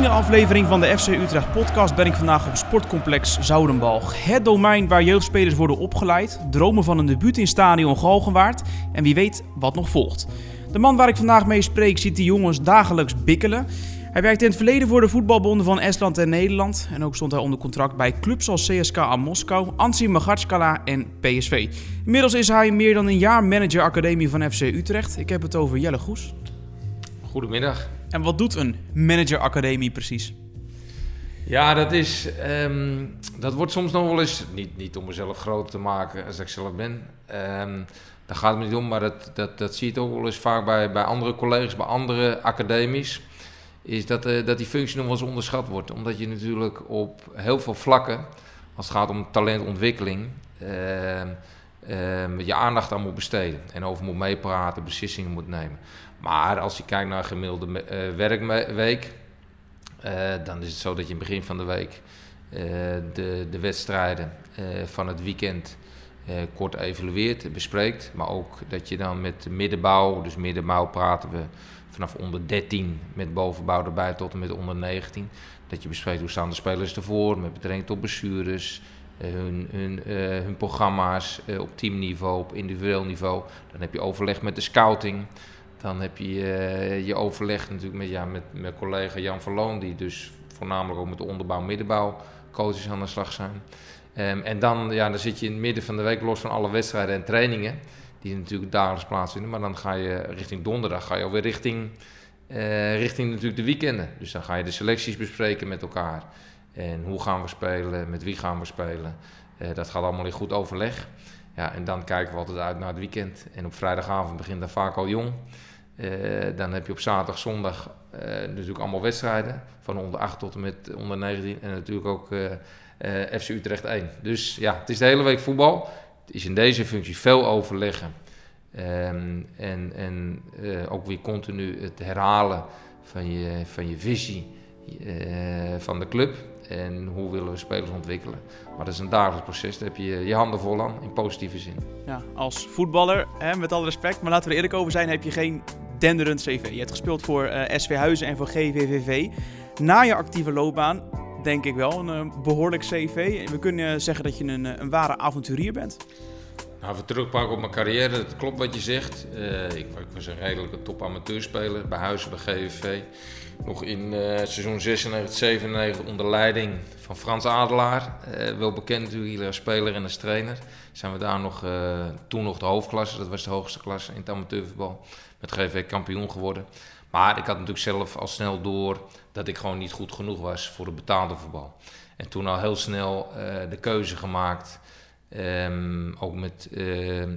tiende aflevering van de FC Utrecht podcast ben ik vandaag op Sportcomplex Zoudenbalg. Het domein waar jeugdspelers worden opgeleid, dromen van een debuut in stadion Galgenwaard en wie weet wat nog volgt. De man waar ik vandaag mee spreek ziet die jongens dagelijks bikkelen. Hij werkte in het verleden voor de voetbalbonden van Estland en Nederland. En ook stond hij onder contract bij clubs als CSKA Moskou, Ansi Magatskala en PSV. Inmiddels is hij meer dan een jaar manager academie van FC Utrecht. Ik heb het over Jelle Goes. Goedemiddag. En wat doet een manager academie precies? Ja, dat is. ehm, dat wordt soms nog wel eens. Niet, niet om mezelf groot te maken als ik zelf ben. Ehm daar gaat het me niet om, maar dat, dat, dat zie je toch wel eens vaak bij, bij andere collega's, bij andere academies. Is dat, eh, dat die functie nog wel eens onderschat wordt. Omdat je natuurlijk op heel veel vlakken, als het gaat om talentontwikkeling, ehm, je aandacht aan moet besteden. En over moet meepraten, beslissingen moet nemen. Maar als je kijkt naar een gemiddelde eh, werkweek, eh, dan is het zo dat je in het begin van de week eh, de, de wedstrijden van het weekend kort evalueert, bespreekt. Maar ook dat je dan met de middenbouw, dus middenbouw praten we vanaf onder 13 met bovenbouw erbij tot en met onder 19. Dat je bespreekt hoe staan de spelers ervoor met betrekking tot blessures, hun, hun, hun programma's op teamniveau, op individueel niveau. Dan heb je overleg met de scouting. Dan heb je eh, je overleg natuurlijk met, ja, met mijn collega Jan Verloon, die dus voornamelijk ook met de onderbouw, middenbouw coaches aan de slag zijn. Ehm, en dan, ja, dan zit je in het midden van de week los van alle wedstrijden en trainingen, die natuurlijk dagelijks plaatsvinden. Maar dan ga je richting donderdag, ga je alweer richting, eh, richting natuurlijk de weekenden. Dus dan ga je de selecties bespreken met elkaar. En hoe gaan we spelen, met wie gaan we spelen. Eh, dat gaat allemaal in goed overleg. Ja, en dan kijken we altijd uit naar het weekend. En op vrijdagavond begint dat vaak al jong. Eh, dan heb je op zaterdag, zondag eh, natuurlijk allemaal wedstrijden. Van onder 8 tot en met onder 19. En natuurlijk ook eh, FC Utrecht 1. Dus ja, het is de hele week voetbal. Het is in deze functie veel overleggen. Ehm, en en ook weer continu het herhalen van je, van je visie van de club. En hoe willen we spelers ontwikkelen. Maar dat is een dagelijks proces. Daar heb je je handen vol aan, in positieve zin. Ja, als voetballer, hè, met alle respect, maar laten we er eerlijk over zijn, heb je geen denderend cv. Je hebt gespeeld voor eh, SV Huizen en voor GVVV. Na je actieve loopbaan, denk ik wel, een eh, behoorlijk cv. We kunnen zeggen dat je een, eh, een ware avonturier bent. Nou, even terugpakken op mijn carrière. Het klopt wat je zegt. Ik, was een redelijke top amateurspeler bij Huizen, bij GVV. Nog in eh, seizoen 96, 97 onder leiding van Frans Adelaar. Wel bekend natuurlijk als speler en als trainer. Zijn we daar nog, toen nog de hoofdklasse, dat was de hoogste klasse in het amateurvoetbal. Met GVV kampioen geworden. Maar ik had natuurlijk zelf al snel door dat ik gewoon niet goed genoeg was voor het betaalde voetbal. En toen al heel snel eh, de keuze gemaakt. Ehm, ook met, eh, eh,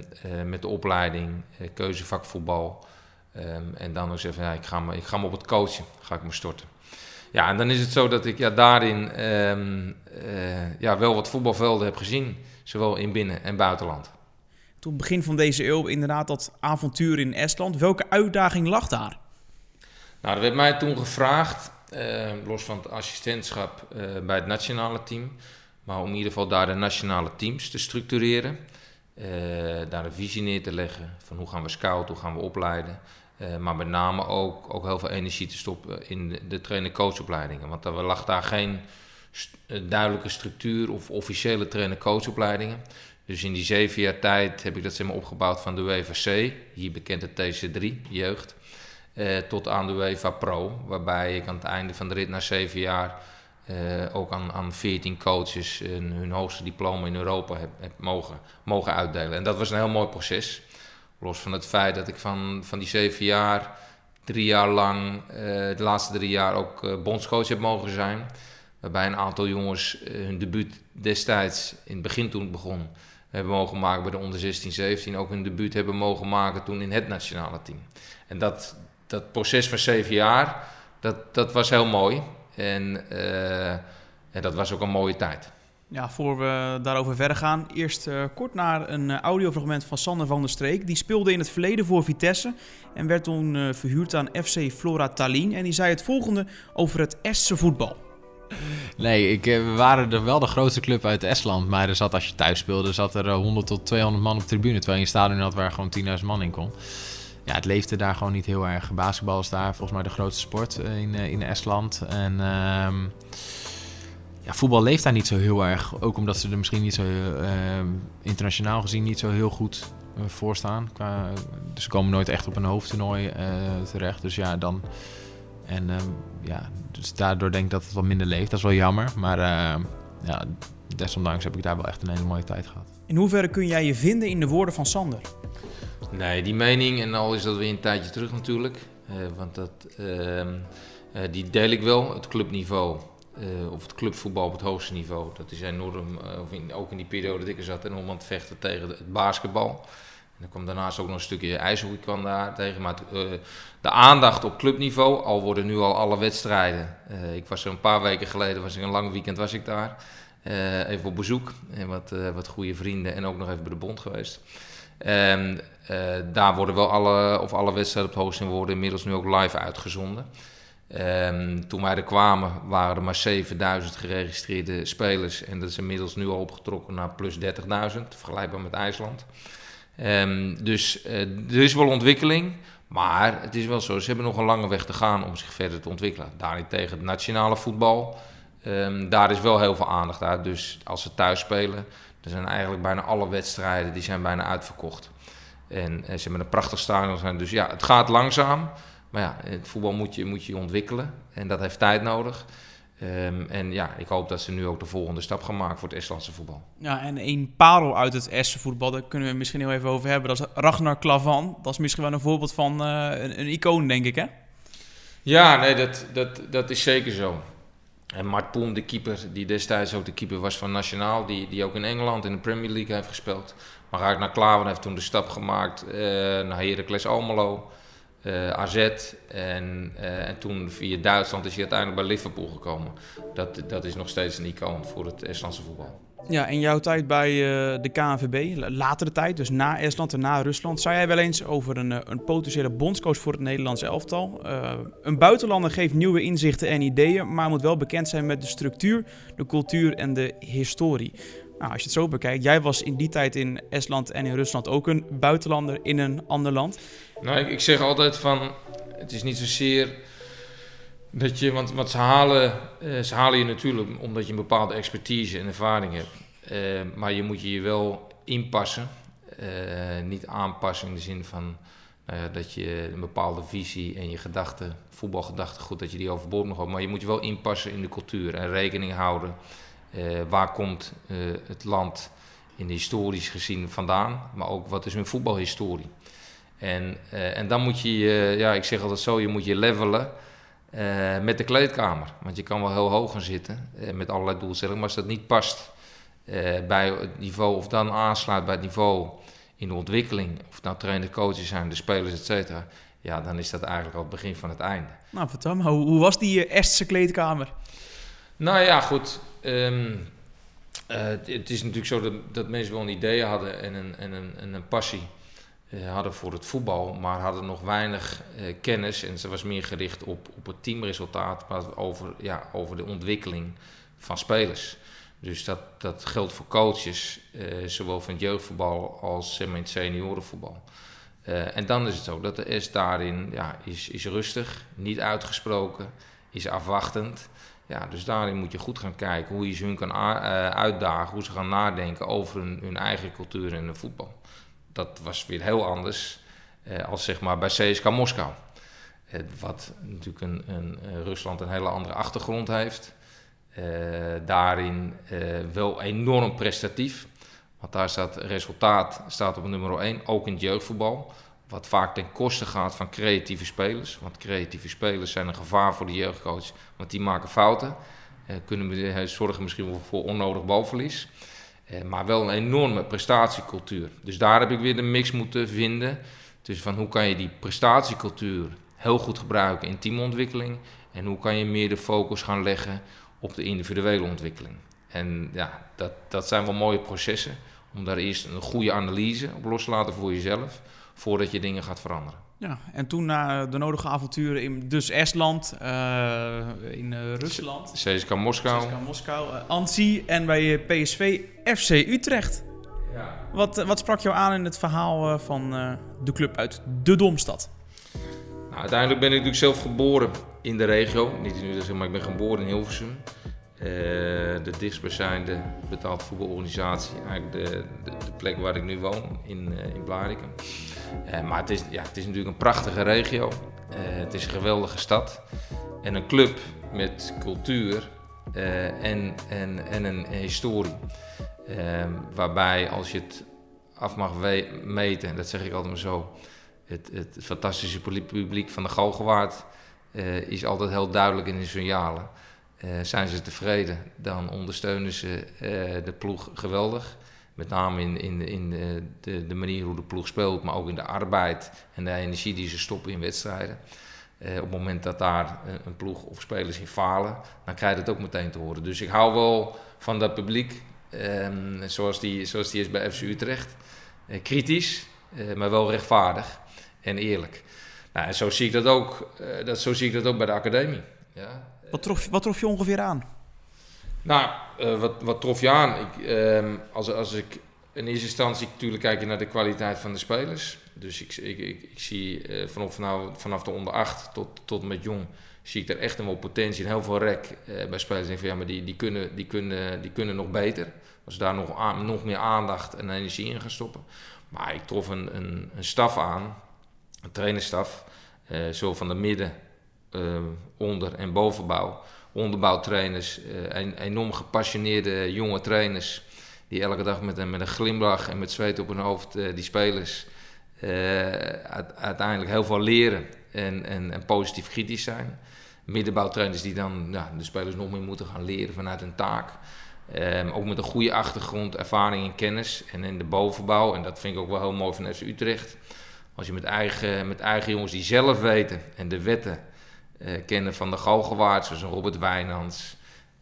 met de opleiding, uh, keuzevak voetbal. Ehm, en dan ook zeggen, ja, ik, ga me, ik ga me op het coachen, ga ik me storten. Ja, en dan is het zo dat ik ja, daarin ehm, eh, ja, wel wat voetbalvelden heb gezien. Zowel in binnen- en buitenland. Toen begin van deze eeuw inderdaad dat avontuur in Estland. Welke uitdaging lag daar? Nou, er werd mij toen gevraagd, eh, los van het assistentschap eh, bij het nationale team, maar om in ieder geval daar de nationale teams te structureren, eh, daar een visie neer te leggen van hoe gaan we scouten, hoe gaan we opleiden, eh, maar met name ook, ook heel veel energie te stoppen in de, de trainer-coachopleidingen, want er lag daar geen eh, duidelijke structuur of officiële trainer-coachopleidingen. Dus in die zeven jaar tijd heb ik dat zeg opgebouwd van de UEVC, hier bekend het TC3, jeugd eh, tot aan de UEFA Pro. Waarbij ik aan het einde van de rit na zeven jaar eh, ook aan, aan 14 coaches hun, hoogste diploma in Europa heb, heb mogen, mogen uitdelen. En dat was een heel mooi proces. Los van het feit dat ik van, van die zeven jaar, drie jaar lang, eh, de laatste drie jaar ook eh, bondscoach heb mogen zijn. Waarbij een aantal jongens eh, hun debuut destijds, in het begin toen het begon, hebben mogen maken bij de onder 16, 17. Ook hun debuut hebben mogen maken toen in het nationale team. En dat, dat proces van zeven jaar, dat, dat was heel mooi. En, eh, en dat was ook een mooie tijd. Ja, voor we daarover verder gaan, eerst eh, kort naar een eh, audiofragment van Sander van der Streek. Die speelde in het verleden voor Vitesse en werd toen verhuurd aan FC Flora Tallinn. En die zei het volgende over het Estse voetbal. Nee, ik, eh, we waren er wel de grootste club uit Estland. Maar er zat, als je thuis speelde, zat er eh, 100 tot 200 man op tribune. Terwijl je een stadion had waar gewoon 10.000 man in kon. ja, het leefde daar gewoon niet heel erg. Basketbal is daar volgens mij de grootste sport in, in Estland. En ehm, ja, voetbal leeft daar niet zo heel erg. Ook omdat ze er misschien niet zo ehm, internationaal gezien niet zo heel goed voor staan. Dus ze komen nooit echt op een hoofdtoernooi terecht. Dus ja, dan... En ehm, ja, dus daardoor denk ik dat het wat minder leeft. Dat is wel jammer. Maar ja, desondanks heb ik daar wel echt een hele mooie tijd gehad. In hoeverre kun jij je vinden in de woorden van Sander? Nee, die mening, en al is dat weer een tijdje terug natuurlijk, uh, want dat, uh, uh, die deel ik wel. Het clubniveau, eh, of het clubvoetbal op het hoogste niveau, dat is enorm, of in, ook in die periode dat ik er zat, enorm aan het vechten tegen het basketbal. En kwam daarnaast ook nog een stukje ijshockey kwam daar tegen. Maar de aandacht op clubniveau, al worden nu al alle wedstrijden. ik was er een paar weken geleden, was ik een lang weekend was ik daar. even op bezoek en wat, wat goede vrienden en ook nog even bij de bond geweest. Daar worden wel alle, of alle wedstrijden op het hoogste worden inmiddels nu ook live uitgezonden. Toen wij er kwamen waren er maar 7000 geregistreerde spelers. En dat is inmiddels nu al opgetrokken naar plus 30.000, vergelijkbaar met IJsland. Um, dus uh, er is wel ontwikkeling. Maar het is wel zo, ze hebben nog een lange weg te gaan om zich verder te ontwikkelen. Daarentegen het nationale voetbal, um, daar is wel heel veel aandacht uit. Dus als ze thuis spelen, er zijn eigenlijk bijna alle wedstrijden die zijn bijna uitverkocht. En, en ze hebben een prachtig stadion. Dus ja, het gaat langzaam. Maar ja, het voetbal moet je, moet je ontwikkelen. En dat heeft tijd nodig. Um, en ja, ik hoop dat ze nu ook de volgende stap gaan maken voor het Estlandse voetbal. Ja, en een parel uit het Estse voetbal, daar kunnen we misschien heel even over hebben. Dat is Ragnar Klavan. Dat is misschien wel een voorbeeld van uh, een, een, icoon, denk ik, hè? Ja, nee, dat, dat, dat is zeker zo. En Mart Poem, de keeper, die destijds ook de keeper was van Nationaal, die, die ook in Engeland in de Premier League heeft gespeeld. Maar Ragnar Klavan heeft toen de stap gemaakt uh, naar Heracles Almelo, uh, eh, AZ en, uh, en toen via Duitsland is hij uiteindelijk bij Liverpool gekomen. Dat, dat is nog steeds een icoon voor het Estlandse voetbal. Ja, in jouw tijd bij uh, de KNVB, latere tijd, dus na Estland en na Rusland, zou jij wel eens over een, een potentiële bondscoach voor het Nederlandse elftal? Een buitenlander geeft nieuwe inzichten en ideeën, maar moet wel bekend zijn met de structuur, de cultuur en de historie. Nou, als je het zo bekijkt, jij was in die tijd in Estland en in Rusland ook een buitenlander in een ander land. Nou, ik, zeg altijd van, het is niet zozeer dat je, want, want ze, halen, uh, ze halen je natuurlijk omdat je een bepaalde expertise en ervaring hebt. Uh, maar je moet je je wel inpassen. Uh, niet aanpassen in de zin van dat je een bepaalde visie en je gedachten, voetbalgedachten, goed dat je die overboord mag houden. Maar je moet je wel inpassen in de cultuur en rekening houden uh, waar komt uh, het land in de historisch gezien vandaan, maar ook wat is hun voetbalhistorie. En, uh, en dan moet je, ja, ik zeg altijd zo, je moet je levelen met de kleedkamer. Want je kan wel heel hoog gaan zitten met allerlei doelstellingen, maar als dat niet past bij het niveau of dan aansluit bij het niveau in de ontwikkeling, of nou trainer, coaches zijn, de spelers, et cetera, ja, dan is dat eigenlijk al het begin van het einde. Nou, vertel me, hoe, hoe was die Estse kleedkamer? Nou ja, goed. Um, uh, het is natuurlijk zo dat, dat, mensen wel een idee hadden en een, en een, en een passie uh, hadden voor het voetbal, maar hadden nog weinig uh, kennis en ze was meer gericht op, op het teamresultaat, maar over, ja, over de ontwikkeling van spelers. Dus dat, dat geldt voor coaches, zowel van het jeugdvoetbal als in het seniorenvoetbal. en dan is het zo dat de S daarin ja, is, is rustig, niet uitgesproken, is afwachtend. Ja, dus daarin moet je goed gaan kijken hoe je ze hun kan uh, uitdagen, hoe ze gaan nadenken over hun, hun eigen cultuur in de voetbal. Dat was weer heel anders uh, als zeg maar bij CSKA Moskou. Uh, wat natuurlijk een, een, Rusland een hele andere achtergrond heeft. daarin wel enorm prestatief. Want daar staat resultaat staat op nummer 1, ook in het jeugdvoetbal. Wat vaak ten koste gaat van creatieve spelers. Want creatieve spelers zijn een gevaar voor de jeugdcoach. Want die maken fouten. Eh, kunnen eh, zorgen misschien wel voor onnodig balverlies. Eh, maar wel een enorme prestatiecultuur. Dus daar heb ik weer de mix moeten vinden. Dus van hoe kan je die prestatiecultuur heel goed gebruiken in teamontwikkeling. En hoe kan je meer de focus gaan leggen op de individuele ontwikkeling. En ja, dat, dat zijn wel mooie processen. Om daar eerst een goede analyse op los te laten voor jezelf voordat je dingen gaat veranderen. Ja, en toen na de nodige avonturen in dus Estland, uh, in uh, Rusland. CSKA Moskou. CSKA Moskou, uh, Ansi en bij PSV FC Utrecht. Ja. Wat, wat sprak jou aan in het verhaal van de club uit de Domstad? Nou, uiteindelijk ben ik natuurlijk zelf geboren in de regio. Niet nu, dus, maar ik ben geboren in Hilversum. De dichtstbijzijnde betaald voetbalorganisatie. Eigenlijk de, de, de, plek waar ik nu woon, in, in Blarikum. Uh, maar het is, ja, het is natuurlijk een prachtige regio. het is een geweldige stad. En een club met cultuur en, en, en een, historie. waarbij als je het af mag meten, en dat zeg ik altijd maar zo het, het fantastische publiek van de Galgenwaard is altijd heel duidelijk in de signalen. Zijn ze tevreden, dan ondersteunen ze de ploeg geweldig. Met name in, in, in de, de, de, manier hoe de ploeg speelt, maar ook in de arbeid en de energie die ze stoppen in wedstrijden. op het moment dat daar een, ploeg of spelers in falen, dan krijg je het ook meteen te horen. Dus ik hou wel van dat publiek, ehm, zoals, die, zoals die is bij FC Utrecht. kritisch, maar wel rechtvaardig en eerlijk. Nou, en zo zie ik dat ook, dat, zo zie ik dat ook bij de academie. Ja. Wat, wat trof je ongeveer aan? Nou, uh, wat, wat trof je aan? Ik, uh, als, als ik in eerste instantie natuurlijk kijk naar de kwaliteit van de spelers. Dus ik, ik, ik, zie uh, vanaf, vanaf de onder 8 tot, tot met jong zie ik er echt een wel potentie en heel veel rek bij spelers. Denk van ja, maar die, die, kunnen, die, kunnen, die kunnen nog beter. Als daar nog, nog meer aandacht en energie in gaan stoppen. Maar ik trof een, een, een staf aan een trainerstaf, zo van de midden, onder- en bovenbouw. Onderbouwtrainers, uh, enorm gepassioneerde jonge trainers. Die elke dag met een, met een glimlach en met zweet op hun hoofd die spelers uiteindelijk heel veel leren en, en, en, positief kritisch zijn. Middenbouwtrainers die dan de spelers nog meer moeten gaan leren vanuit hun taak. Um, ook met een goede achtergrond, ervaring en kennis. En in de bovenbouw, en dat vind ik ook wel heel mooi van FC Utrecht als je met eigen, met eigen jongens die zelf weten en de wetten kennen van de Galgenwaard, zoals Robert Wijnands,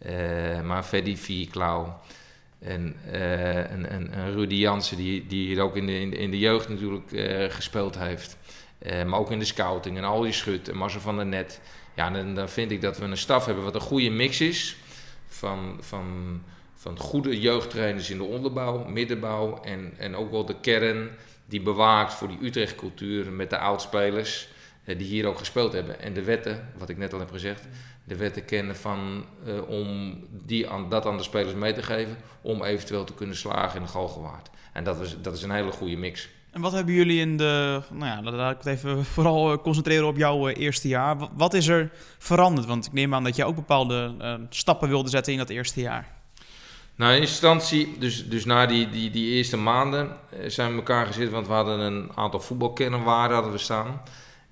uh, maar Freddy Vierklauw en, uh, en, en, en, Rudy Jansen, die, die hier ook in de, in de, jeugd natuurlijk gespeeld heeft. maar ook in de scouting en al die schut en Marcel van der Net. Ja, dan, dan vind ik dat we een staf hebben wat een goede mix is van, van, van goede jeugdtrainers in de onderbouw, middenbouw en, en ook wel de kern die bewaakt voor die Utrecht-cultuur met de oudspelers die hier ook gespeeld hebben. En de wetten, wat ik net al heb gezegd, de wetten kennen van, uh, om die aan, dat aan de spelers mee te geven, om eventueel te kunnen slagen in de Galgenwaard. En dat is, dat is een hele goede mix. En wat hebben jullie in de, nou ja, laat ik het even vooral eh, concentreren op jouw eerste jaar. Wat is er veranderd? Want ik neem aan dat jij ook bepaalde uh, stappen wilde zetten in dat eerste jaar. Nou, in instantie, dus, dus na die, die, die eerste maanden eh, zijn we elkaar gezet, want we hadden een aantal voetbalkernwaarden hadden we staan.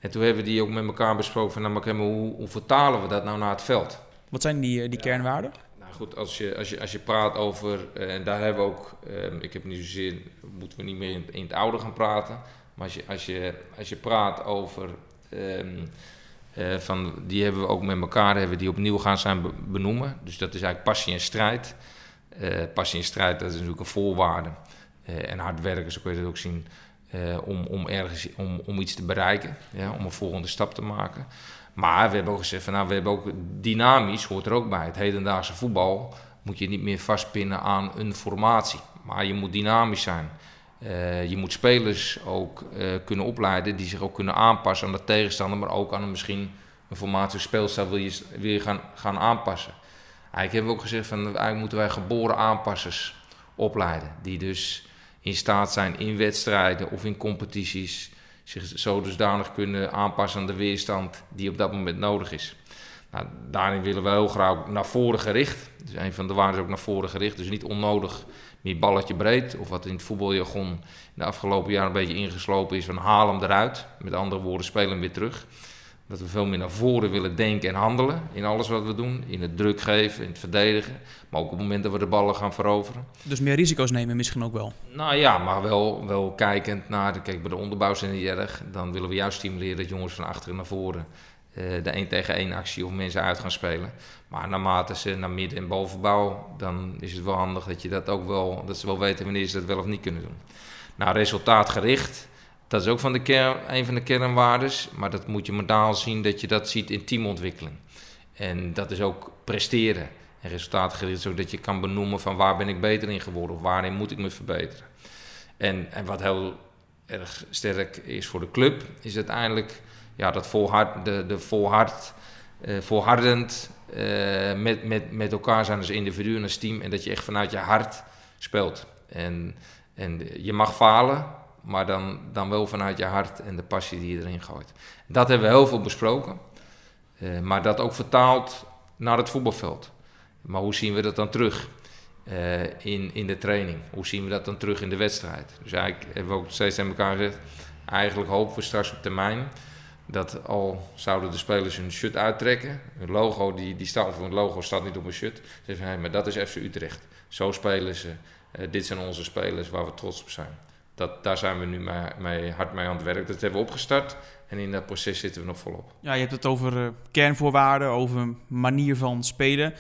En toen hebben we die ook met elkaar besproken van, nou, maar hoe, hoe vertalen we dat nou naar het veld? Wat zijn die, eh, die kernwaarden? Nou goed, als je, als je, als je praat over, uh, en daar hebben we ook, uh, ik heb nu zozeer, moeten we niet meer in, in, het oude gaan praten, maar als je, als je, als je praat over, um, uh, van, die hebben we ook met elkaar, hebben die opnieuw gaan zijn benoemen. Dus dat is eigenlijk passie en strijd. Passie in strijd, dat is natuurlijk een voorwaarde. En hard werken, zo kun je dat ook zien, uh, om, om ergens om, om iets te bereiken, ja, om een volgende stap te maken. Maar we hebben ook gezegd van nou, we hebben ook dynamisch, hoort er ook bij. Het hedendaagse voetbal moet je niet meer vastpinnen aan een formatie. Maar je moet dynamisch zijn. je moet spelers ook kunnen opleiden die zich ook kunnen aanpassen aan de tegenstander, maar ook aan een, misschien een formatie of speelstijl wil je, wil je gaan, gaan aanpassen. Eigenlijk hebben we ook gezegd van eigenlijk moeten wij geboren aanpassers opleiden. Die dus in staat zijn in wedstrijden of in competities zich zo dusdanig kunnen aanpassen aan de weerstand die op dat moment nodig is. Nou, daarin willen we heel graag naar voren gericht. Dus een van de waarden is ook naar voren gericht. Dus niet onnodig meer balletje breed. Of wat in het voetbaljargon de afgelopen jaren een beetje ingeslopen is van haal hem eruit. Met andere woorden, speel hem weer terug. Dat we veel meer naar voren willen denken en handelen in alles wat we doen. In het druk geven, in het verdedigen. Maar ook op het moment dat we de ballen gaan veroveren. Dus meer risico's nemen misschien ook wel? Nou ja, maar wel, wel kijkend naar... De, kijk, bij de onderbouw zijn die erg. Dan willen we juist stimuleren dat jongens van achteren naar voren... Uh, de 1 tegen 1 actie of mensen uit gaan spelen. Maar naarmate ze naar midden- en bovenbouw... dan is het wel handig dat, je dat, ook wel, dat ze wel weten wanneer ze dat wel of niet kunnen doen. Nou, resultaatgericht dat is ook van de kern, een van de kernwaardes. Maar dat moet je modaal zien dat je dat ziet in teamontwikkeling. En dat is ook presteren. En resultaatgericht zodat je kan benoemen van waar ben ik beter in geworden of waarin moet ik me verbeteren. En, en wat heel erg sterk is voor de club, is uiteindelijk ja, dat volhard, de, de volhard, uh, volhardend uh, met, met, met elkaar zijn als individu en als team. En dat je echt vanuit je hart speelt. En, en je mag falen, maar dan, dan wel vanuit je hart en de passie die je erin gooit. Dat hebben we heel veel besproken. Uh, maar dat ook vertaald naar het voetbalveld. Maar hoe zien we dat dan terug uh, in, in de training? Hoe zien we dat dan terug in de wedstrijd? Dus eigenlijk hebben we ook steeds aan elkaar gezegd... eigenlijk hopen we straks op termijn... dat al zouden de spelers hun shirt uittrekken... hun logo, die, die staat, hun logo staat niet op een shirt... zeggen hey, maar dat is FC Utrecht. Zo spelen ze. Uh, dit zijn onze spelers waar we trots op zijn. Dat, daar zijn we nu mee, mee, hard mee aan het werk. Dat hebben we opgestart en in dat proces zitten we nog volop. Ja, je hebt het over uh, kernvoorwaarden, over manier van spelen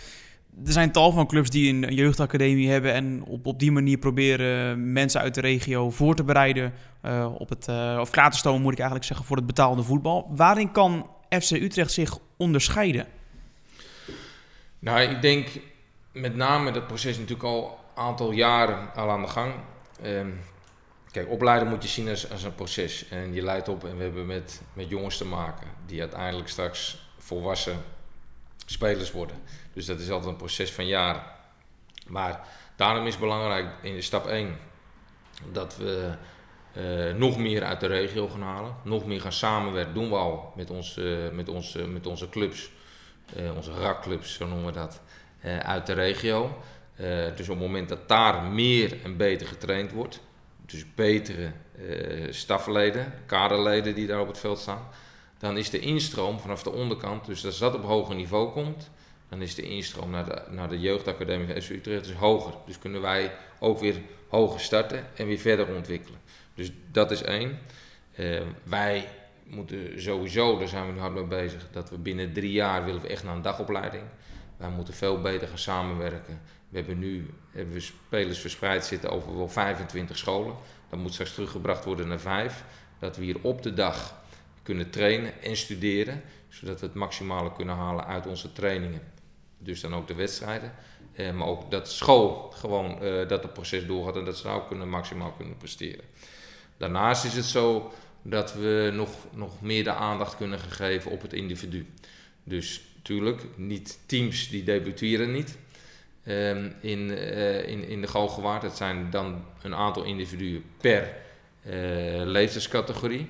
er zijn tal van clubs die een jeugdacademie hebben en op, op die manier proberen mensen uit de regio voor te bereiden uh, op het, uh, of klaar te stomen moet ik eigenlijk zeggen, voor het betaalde voetbal. Waarin kan FC Utrecht zich onderscheiden? Nou, ik denk met name dat proces natuurlijk al een aantal jaren al aan de gang. Um, kijk, opleiden moet je zien als, een proces. En je leidt op en we hebben met, met jongens te maken die uiteindelijk straks volwassen spelers worden. Dus dat is altijd een proces van jaren. Maar daarom is belangrijk in stap 1 dat we uh, nog meer uit de regio gaan halen. Nog meer gaan samenwerken. Doen we al met, uh, met, uh, met onze clubs. onze rakclubs, zo noemen we dat. uit de regio. dus op het moment dat daar meer en beter getraind wordt. Dus betere stafleden, kaderleden die daar op het veld staan. Dan is de instroom vanaf de onderkant, dus als dat op hoger niveau komt, dan is de instroom naar de, naar de jeugdacademie van SU Utrecht dus hoger. Dus kunnen wij ook weer hoger starten en weer verder ontwikkelen. Dus dat is één. Uh, wij moeten sowieso, daar zijn we nu hard mee bezig, dat we binnen drie jaar willen we echt naar een dagopleiding. Wij moeten veel beter gaan samenwerken. We hebben nu hebben we spelers verspreid zitten over wel 25 scholen. Dat moet straks teruggebracht worden naar vijf. Dat we hier op de dag kunnen trainen en studeren, zodat we het maximale kunnen halen uit onze trainingen dus dan ook de wedstrijden. Eh, maar ook dat school gewoon uh, dat het proces doorgaat en dat ze nou kunnen, maximaal kunnen presteren. Daarnaast is het zo dat we nog, nog meer de aandacht kunnen geven op het individu. Dus natuurlijk, niet teams die debuteren niet um, in, uh, in, in de Galgenwaard. Het zijn dan een aantal individuen per leeftijdscategorie.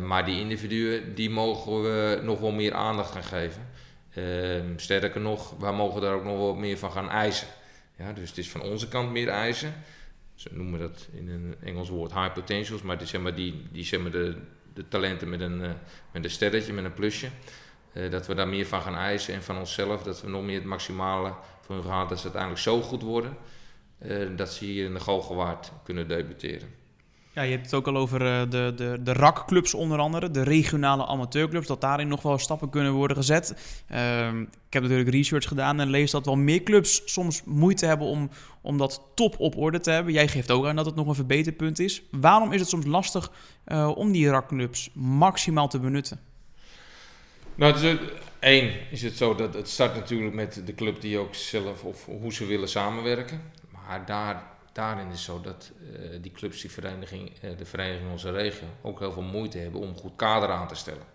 maar die individuen die mogen we nog wel meer aandacht gaan geven. Um, sterker nog, wij mogen daar ook nog wat meer van gaan eisen. Ja, dus het is van onze kant meer eisen. Ze noemen dat in een Engels woord high potentials, maar, die, zeg maar die, die zeg maar de, de talenten met een, uh, met een sterretje, met een plusje. Uh, dat we daar meer van gaan eisen en van onszelf, dat we nog meer het maximale van hun dat ze uiteindelijk zo goed worden, uh, dat ze hier in de Galgenwaard kunnen debuteren. Ja, je hebt het ook al over uh, de, de, de RAC-clubs onder andere, de regionale amateurclubs, dat daarin nog wel stappen kunnen worden gezet. Uh, ik heb natuurlijk research gedaan en lees dat wel meer clubs soms moeite hebben om, om dat top op orde te hebben. Jij geeft ook aan dat het nog een verbeterpunt is. Waarom is het soms lastig uh, om die RAC-clubs maximaal te benutten? Nou, dus, één is het zo dat het start natuurlijk met de club die ook zelf of hoe ze willen samenwerken. Maar daar daarin is het zo dat uh, die clubs, die vereniging, uh, de vereniging in onze regio, ook heel veel moeite hebben om een goed kader aan te stellen.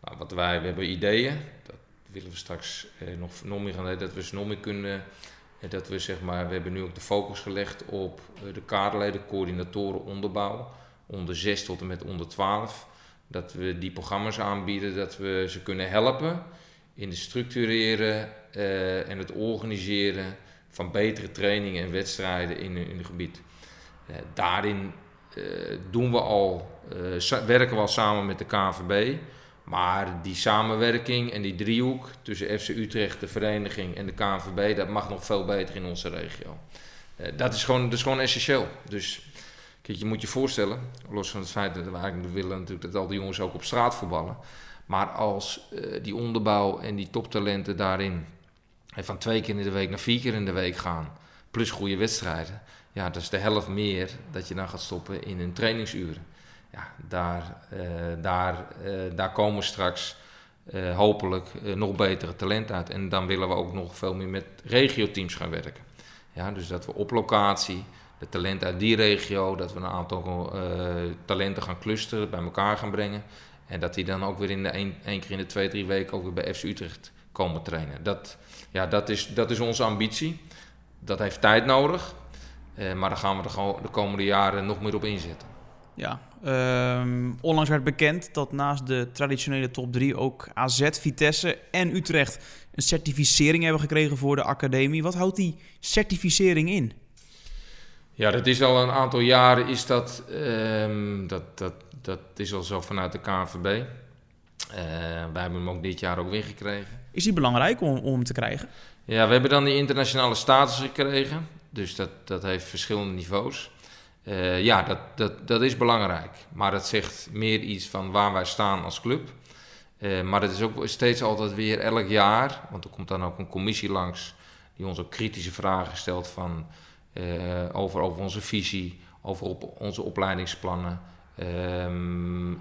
Nou, wat wij, we hebben ideeën, dat willen we straks uh, nog, nog meer gaan doen, dat we ze nog meer kunnen, dat we zeg maar, we hebben nu ook de focus gelegd op de kaderleden, coördinatoren, onderbouw, onder 6 tot en met onder 12. Dat we die programma's aanbieden, dat we ze kunnen helpen in het structureren en het organiseren van betere trainingen en wedstrijden in, in het gebied. Uh, daarin uh, doen we al, werken we al samen met de KVB. Maar die samenwerking en die driehoek tussen FC Utrecht, de vereniging en de KNVB, dat mag nog veel beter in onze regio. dat, is gewoon, dat is gewoon essentieel. Dus je moet je voorstellen, los van het feit dat we eigenlijk willen natuurlijk dat al die jongens ook op straat voetballen. Maar als die onderbouw en die toptalenten daarin van twee keer in de week naar vier keer in de week gaan, plus goede wedstrijden, ja, dat is de helft meer dat je dan gaat stoppen in hun trainingsuren. Ja, daar, uh, daar, daar komen straks eh, hopelijk eh, nog betere talent uit. En dan willen we ook nog veel meer met regio-teams gaan werken. Ja, dus dat we op locatie de talenten uit die regio, dat we een aantal uh, talenten gaan clusteren, bij elkaar gaan brengen. En dat die dan ook weer in de één, keer in de twee, drie weken ook weer bij FC Utrecht komen trainen. Dat, ja, dat, is, dat is onze ambitie. Dat heeft tijd nodig. Uh, maar daar gaan we de, de, komende jaren nog meer op inzetten. Ja, um, onlangs werd bekend dat naast de traditionele top 3 ook AZ, Vitesse en Utrecht een certificering hebben gekregen voor de academie. Wat houdt die certificering in? Ja, dat is al een aantal jaren is dat, um, dat, dat, dat is al zo vanuit de KNVB. Uh, wij hebben hem ook dit jaar ook weer gekregen. Is die belangrijk om, om te krijgen? Ja, we hebben dan die internationale status gekregen. Dus dat, dat heeft verschillende niveaus. Uh, ja, dat, dat, dat is belangrijk. Maar dat zegt meer iets van waar wij staan als club. Uh, maar het is ook steeds altijd weer elk jaar, want er komt dan ook een commissie langs die ons ook kritische vragen stelt van, over, over onze visie, over op, onze opleidingsplannen, um,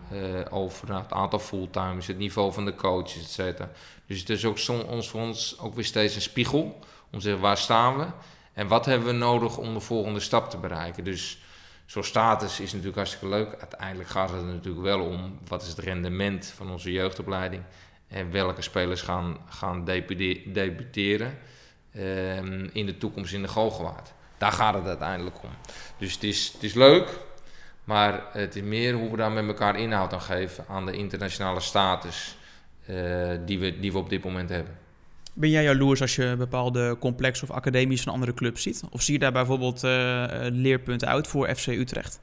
over nou, het aantal fulltimes, het niveau van de coaches, et cetera. Dus het is ook ons, voor ons ook weer steeds een spiegel om te zeggen waar staan we en wat hebben we nodig om de volgende stap te bereiken. Dus zo'n status is natuurlijk hartstikke leuk. Uiteindelijk gaat het er natuurlijk wel om wat is het rendement van onze jeugdopleiding en welke spelers gaan, gaan debuteren um, in de toekomst in de Galgenwaard. Daar gaat het uiteindelijk om. Dus het is, het is leuk, maar het is meer hoe we daar met elkaar inhoud aan geven aan de internationale status uh, die, we, die we op dit moment hebben. Ben jij jaloers als je bepaalde complexen of academies van andere clubs ziet? Of zie je daar bijvoorbeeld uh, leerpunten uit voor FC Utrecht?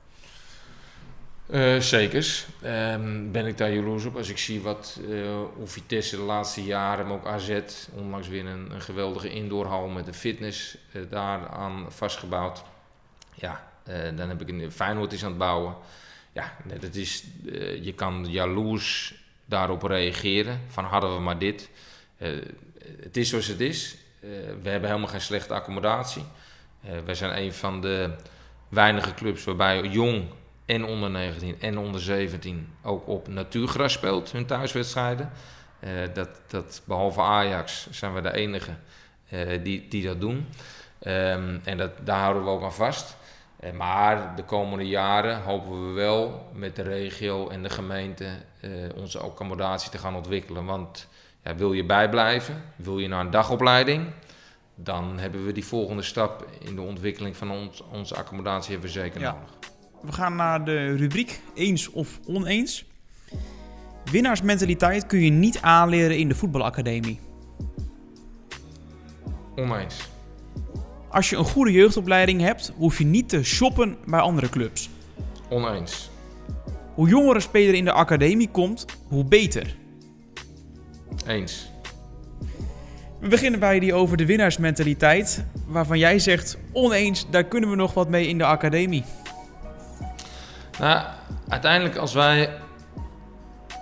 Uh, zekers. Um, ben ik daar jaloers op. Als ik zie wat uh, Vitesse de laatste jaren, maar ook AZ, onlangs weer een, geweldige indoorhal met een fitness uh, daaraan vastgebouwd. Ja, dan heb ik een Feyenoord is aan het bouwen. Ja, dat is, je kan jaloers daarop reageren. Van hadden we maar dit het is zoals het is. We hebben helemaal geen slechte accommodatie. Wij zijn een van de weinige clubs waarbij jong en onder 19 en onder 17 ook op natuurgras speelt, hun thuiswedstrijden. Uh, dat, dat, behalve Ajax zijn we de enige die, die dat doen. Um, en dat, daar houden we ook aan vast. maar de komende jaren hopen we wel met de regio en de gemeente onze accommodatie te gaan ontwikkelen. Want ja, wil je bijblijven, wil je naar een dagopleiding, dan hebben we die volgende stap in de ontwikkeling van ons, onze accommodatie hebben we zeker nodig. We gaan naar de rubriek eens of oneens. Winnaarsmentaliteit kun je niet aanleren in de voetbalacademie. Oneens. Als je een goede jeugdopleiding hebt, hoef je niet te shoppen bij andere clubs. Oneens. Hoe jonger een speler in de academie komt, hoe beter. Eens. We beginnen bij die over de winnaarsmentaliteit, waarvan jij zegt oneens, daar kunnen we nog wat mee in de academie. Nou, uiteindelijk als wij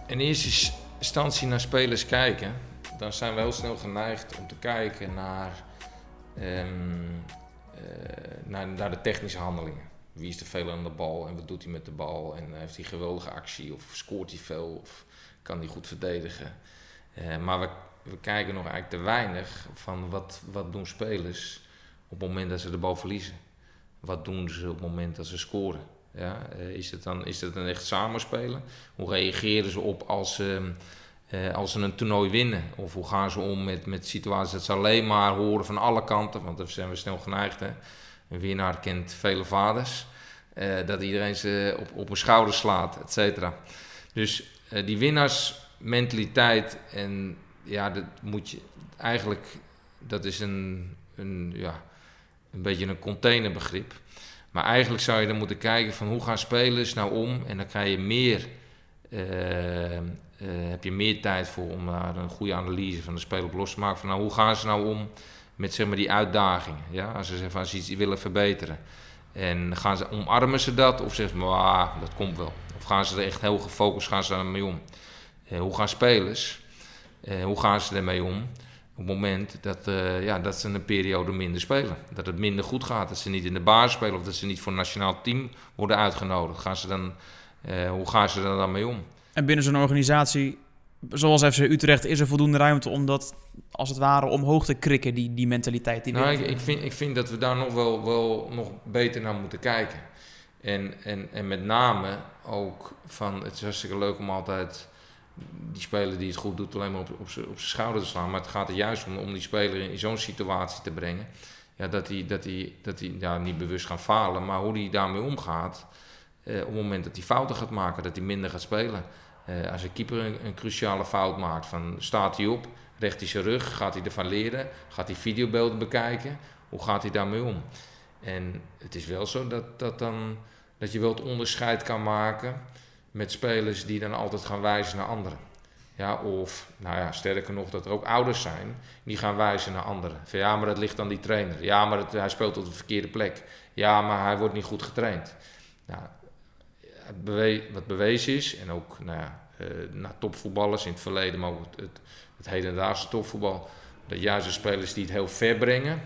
in eerste instantie naar spelers kijken, dan zijn we heel snel geneigd om te kijken naar, um, naar, naar, de technische handelingen. Wie is er veel aan de bal en wat doet hij met de bal? En heeft hij geweldige actie of scoort hij veel of kan hij goed verdedigen? Uh, maar we, we, kijken nog eigenlijk te weinig van wat, wat doen spelers op het moment dat ze de bal verliezen. Wat doen ze op het moment dat ze scoren? Ja, uh, is, het dan, is het dan echt samenspelen? Hoe reageren ze op als ze, uh, als ze een toernooi winnen? Of hoe gaan ze om met, met situaties dat ze alleen maar horen van alle kanten? Want dan zijn we snel geneigd. Hè? Een winnaar kent vele vaders. dat iedereen ze op, op een schouder slaat, et cetera. Dus die winnaars mentaliteit en ja, dat moet je eigenlijk, dat is een, een, ja, een beetje een containerbegrip. Maar eigenlijk zou je dan moeten kijken van hoe gaan spelers nou om en dan krijg je meer, uh, uh, heb je meer tijd voor om daar een goede analyse van de speler op los te maken. Van nou, hoe gaan ze nou om met zeg maar, die uitdagingen? Ja? Als ze zeggen van ze iets willen verbeteren. En gaan ze, omarmen ze dat of zeggen ze, ah, dat komt wel. Of gaan ze er echt heel gefocust gaan ze mee om. Eh, hoe gaan spelers, eh, hoe gaan ze ermee om? Op het moment dat, uh, ja, dat ze een periode minder spelen. Dat het minder goed gaat. Dat ze niet in de basis spelen of dat ze niet voor een nationaal team worden uitgenodigd. Gaan ze dan, uh, hoe gaan ze er dan mee om? En binnen zo'n organisatie zoals FC Utrecht is er voldoende ruimte om dat als het ware omhoog te krikken, die, die mentaliteit. Die nou, ik, ik, vind, ik vind dat we daar nog wel, wel nog beter naar moeten kijken. En, en, en met name ook van, het is hartstikke leuk om altijd die speler die het goed doet alleen maar op, op zijn schouder te slaan. Maar het gaat er juist om, om die speler in, zo'n situatie te brengen. Ja, dat hij, dat dat ja, niet bewust gaat falen, maar hoe hij daarmee omgaat. Eh, op het moment dat hij fouten gaat maken, dat hij minder gaat spelen. Eh, als een keeper een, een, cruciale fout maakt, van staat hij op, recht hij zijn rug, gaat hij ervan leren, gaat hij videobeelden bekijken, hoe gaat hij daarmee om? En het is wel zo dat, dat, dan, dat je wel het onderscheid kan maken met spelers die dan altijd gaan wijzen naar anderen. Ja, of, nou ja, sterker nog, dat er ook ouders zijn die gaan wijzen naar anderen. Van ja, maar dat ligt aan die trainer. Ja, maar het, hij speelt op de verkeerde plek. Ja, maar hij wordt niet goed getraind. Nou, wat bewezen is, en ook nou ja, uh, naar topvoetballers in het verleden, maar ook het, het, het hedendaagse topvoetbal, dat juist de spelers die het heel ver brengen,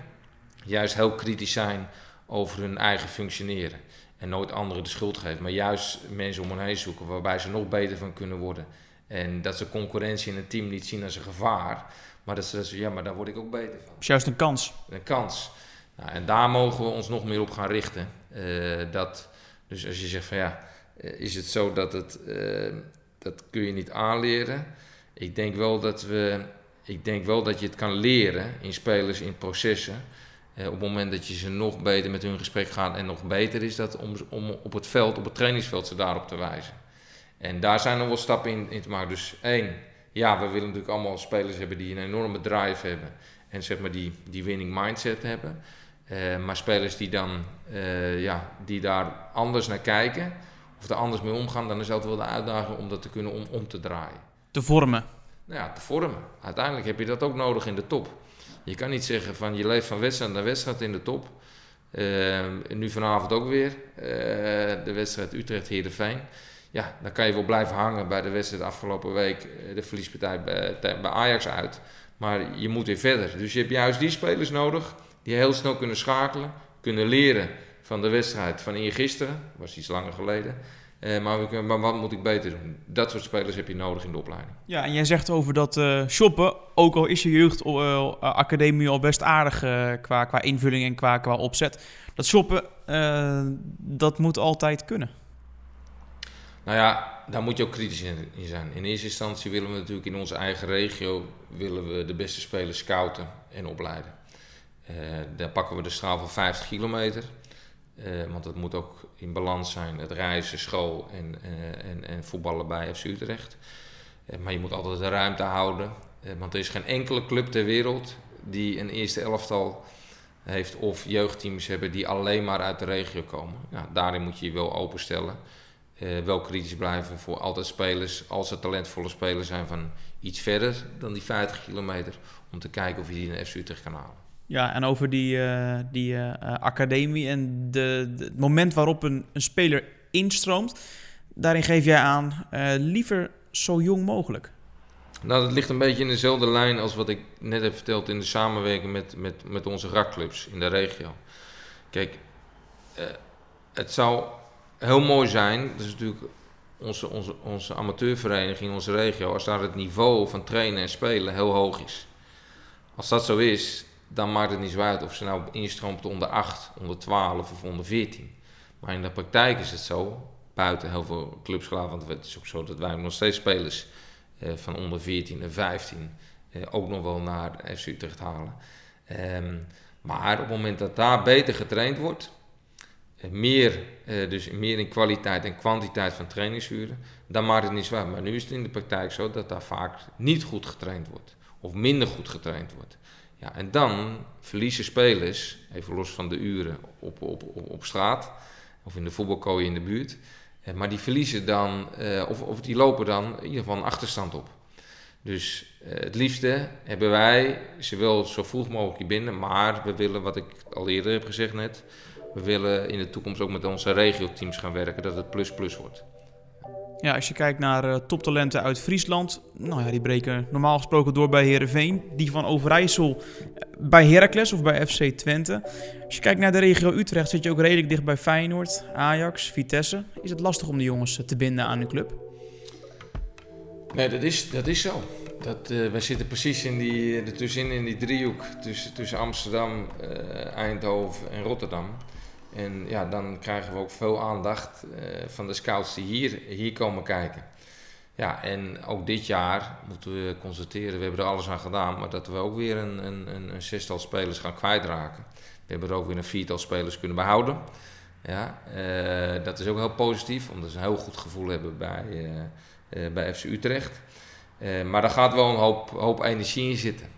juist heel kritisch zijn over hun eigen functioneren. En nooit anderen de schuld geven, maar juist mensen om hen heen zoeken waarbij ze nog beter van kunnen worden. En dat ze concurrentie in een team niet zien als een gevaar, maar dat ze zeggen, ja, maar daar word ik ook beter van. is juist een kans. Een kans. Nou, en daar mogen we ons nog meer op gaan richten. Uh, dat, dus als je zegt van ja, uh, is het zo dat het, uh, dat kun je niet aanleren. Ik denk wel dat we, ik denk wel dat je het kan leren in spelers, in processen. Eh, op het moment dat je ze nog beter met hun gesprek gaat en nog beter is dat om, om op het veld, op het trainingsveld, ze daarop te wijzen. En daar zijn nog wel stappen in, in te maken. Dus één, ja, we willen natuurlijk allemaal spelers hebben die een enorme drive hebben. En zeg maar die, die winning mindset hebben. Uh, maar spelers die dan uh, ja, die daar anders naar kijken, of er anders mee omgaan, dan is altijd wel de uitdaging om dat te kunnen om, om te draaien. Te vormen. Nou ja, te vormen. Uiteindelijk heb je dat ook nodig in de top. Je kan niet zeggen van je leeft van wedstrijd naar wedstrijd in de top. Uh, nu vanavond ook weer. Uh, de wedstrijd Utrecht-Heerenveen. Ja, dan kan je wel blijven hangen bij de wedstrijd afgelopen week. Eh, de verliespartij bij, bij Ajax uit. Maar je moet weer verder. Dus je hebt juist die spelers nodig die heel snel kunnen schakelen. Kunnen leren van de wedstrijd van eergisteren. was iets langer geleden. Uh, maar, maar, wat moet ik beter doen? Dat soort spelers heb je nodig in de opleiding. Ja, en jij zegt over dat uh, shoppen, ook al is je jeugdacademie uh, al best aardig qua, qua invulling en qua, qua opzet. Dat shoppen, dat moet altijd kunnen. Nou ja, daar moet je ook kritisch in, in, zijn. In eerste instantie willen we natuurlijk in onze eigen regio willen we de beste spelers scouten en opleiden. daar pakken we de straal van 50 kilometer. Uh, want het moet ook in balans zijn, het reizen, school en, uh, en, en voetballen bij FC Utrecht. Uh, maar je moet altijd de ruimte houden. want er is geen enkele club ter wereld die een eerste elftal heeft of jeugdteams hebben die alleen maar uit de regio komen. Nou, daarin moet je je wel openstellen. wel kritisch blijven voor altijd spelers, als er talentvolle spelers zijn van iets verder dan die 50 kilometer, om te kijken of je die naar FC Utrecht kan halen. Ja, en over die, uh, die uh, academie en de, het moment waarop een, een speler instroomt. Daarin geef jij aan liever zo jong mogelijk. Nou, dat ligt een beetje in dezelfde lijn als wat ik net heb verteld in de samenwerking met, met, met onze rakclubs in de regio. Kijk, het zou heel mooi zijn, dat is natuurlijk onze, onze, onze amateurvereniging in onze regio, als daar het niveau van trainen en spelen heel hoog is. Als dat zo is, dan maakt het niet zo uit of ze nou instroomt onder 8, onder 12 of onder 14. Maar in de praktijk is het zo, buiten heel veel clubs geloof, want het is ook zo dat wij nog steeds spelers eh, van onder 14 en 15 eh, ook nog wel naar FC Utrecht halen. Um, maar op het moment dat daar beter getraind wordt, eh, meer, dus meer in kwaliteit en kwantiteit van trainingsuren, dan maakt het niet zwaar. Maar nu is het in de praktijk zo dat daar vaak niet goed getraind wordt, of minder goed getraind wordt. Ja, en dan verliezen spelers, even los van de uren op, op, op, op straat of in de voetbalkooi in de buurt, eh, maar die verliezen dan, eh, of, of die lopen dan in ieder geval een achterstand op. Dus eh, het liefste hebben wij ze wel zo vroeg mogelijk binnen, maar we willen, wat ik al eerder heb gezegd net, we willen in de toekomst ook met onze regio-teams gaan werken, dat het plus-plus wordt. Ja, als je kijkt naar uh, toptalenten uit Friesland, nou ja, die breken normaal gesproken door bij Herenveen. Die van Overijssel eh, bij Heracles of bij FC Twente. Als je kijkt naar de regio Utrecht, zit je ook redelijk dicht bij Feyenoord, Ajax, Vitesse. Is het lastig om die jongens te binden aan de club? Nee, dat is, dat is zo. Dat, uh, wij zitten precies in die, ertussenin in die driehoek tussen, tussen Amsterdam, Eindhoven en Rotterdam. En ja, dan krijgen we ook veel aandacht uh, van de scouts die hier, hier komen kijken. Ja, en ook dit jaar moeten we constateren, we hebben er alles aan gedaan, maar dat we ook weer een, een, een, een zestal spelers gaan kwijtraken. We hebben er ook weer een viertal spelers kunnen behouden. Ja, uh, dat is ook heel positief, omdat ze een heel goed gevoel hebben bij, uh, bij FC Utrecht. maar daar gaat wel een hoop, hoop energie in zitten.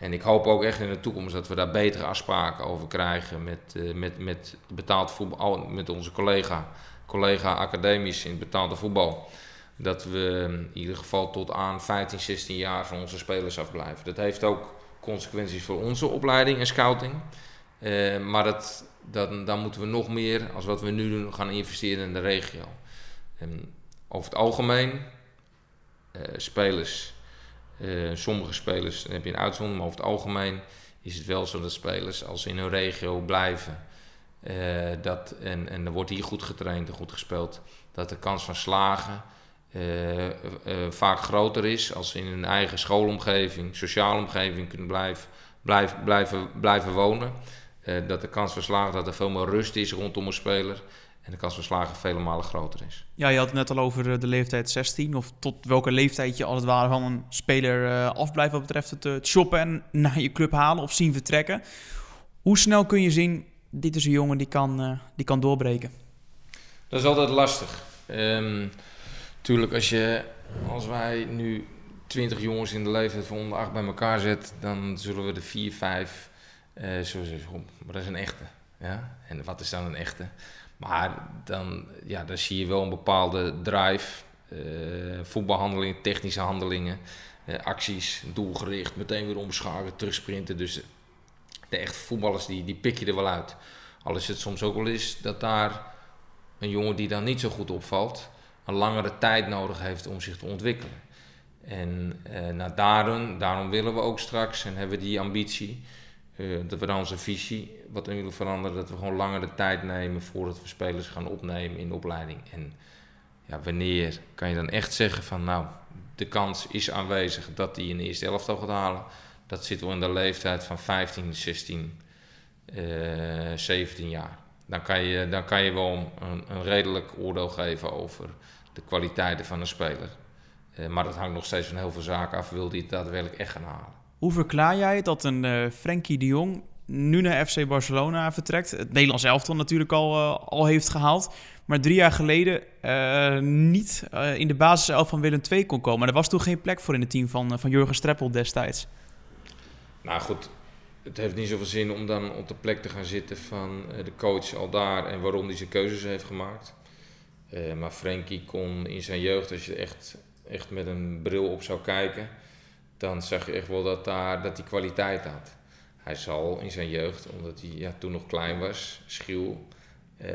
En ik hoop ook echt in de toekomst dat we daar betere afspraken over krijgen met, met, met betaald voetbal, met onze collega, collega academisch in betaalde voetbal dat we in ieder geval tot aan 15, 16 jaar van onze spelers afblijven. Dat heeft ook consequenties voor onze opleiding en scouting. Uh, maar dat, dat, dan moeten we nog meer, als wat we nu doen, gaan investeren in de regio. En over het algemeen, uh, spelers, uh, sommige spelers, heb je een uitzondering, maar over het algemeen is het wel zo dat spelers, als ze in hun regio blijven, dat, en, en er wordt hier goed getraind en goed gespeeld, dat de kans van slagen uh, vaak groter is als ze in hun eigen schoolomgeving, sociale omgeving kunnen blijven, blijf, blijven, blijven wonen. Dat de kans van slagen dat er veel meer rust is rondom een speler. En de kans van slagen vele malen groter is. Ja, je had het net al over de leeftijd 16. Of tot welke leeftijd je als het ware van een speler afblijft wat betreft het, het shoppen en naar je club halen of zien vertrekken. Hoe snel kun je zien, dit is een jongen die kan, die kan doorbreken? Dat is altijd lastig. Um, Tuurlijk, als, je, als wij nu 20 jongens in de leeftijd van onder 8 bij elkaar zet, dan zullen we de 4, 5 uh, zo zeggen. Maar dat is een echte. Ja? En wat is dan een echte? Maar dan, ja, dan zie je wel een bepaalde drive, uh, voetbalhandelingen, technische handelingen, uh, acties, doelgericht, meteen weer omschakelen, terugsprinten. Dus de echte voetballers die, die pik je er wel uit. Al is het soms ook wel eens dat daar een jongen die dan niet zo goed opvalt, een langere tijd nodig heeft om zich te ontwikkelen. En uh, nou, daarom, daarom willen we ook straks en hebben we die ambitie, uh, dat we dan onze visie wat in willen veranderen, dat we gewoon langere tijd nemen voordat we spelers gaan opnemen in de opleiding. En ja, wanneer kan je dan echt zeggen van nou, de kans is aanwezig dat die in de eerste elftal gaat halen. Dat zit wel in de leeftijd van 15, 16, uh, 17 jaar. Dan kan je, dan kan je wel een, een redelijk oordeel geven over de kwaliteiten van een speler. Uh, maar dat hangt nog steeds van heel veel zaken af. Wil die het daadwerkelijk echt gaan halen? Hoe verklaar jij dat een uh, Frenkie de Jong nu naar FC Barcelona vertrekt? Het Nederlands elftal natuurlijk al, uh, al heeft gehaald. Maar drie jaar geleden niet in de basiself van Willem II kon komen. er was toen geen plek voor in het team van, van Jurgen Streppel destijds. Nou goed, het heeft niet zoveel zin om dan op de plek te gaan zitten van de coach al daar en waarom hij zijn keuzes heeft gemaakt. Maar Frenkie kon in zijn jeugd, als je echt, echt met een bril op zou kijken, dan zag je echt wel dat, daar, dat hij kwaliteit had. Hij zal in zijn jeugd, omdat hij ja, toen nog klein was, schuw, uh,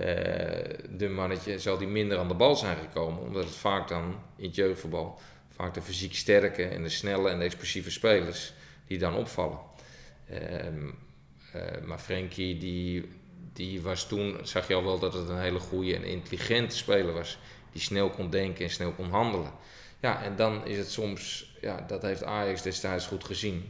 de mannetje, zal hij minder aan de bal zijn gekomen. Omdat het vaak dan in het jeugdvoetbal, vaak de fysiek sterke en de snelle en de explosieve spelers die dan opvallen. Uh, maar Frenkie die die was toen, zag je al wel dat het een hele goede en intelligente speler was. Die snel kon denken en snel kon handelen. Ja, en dan is het soms, ja, dat heeft Ajax destijds goed gezien.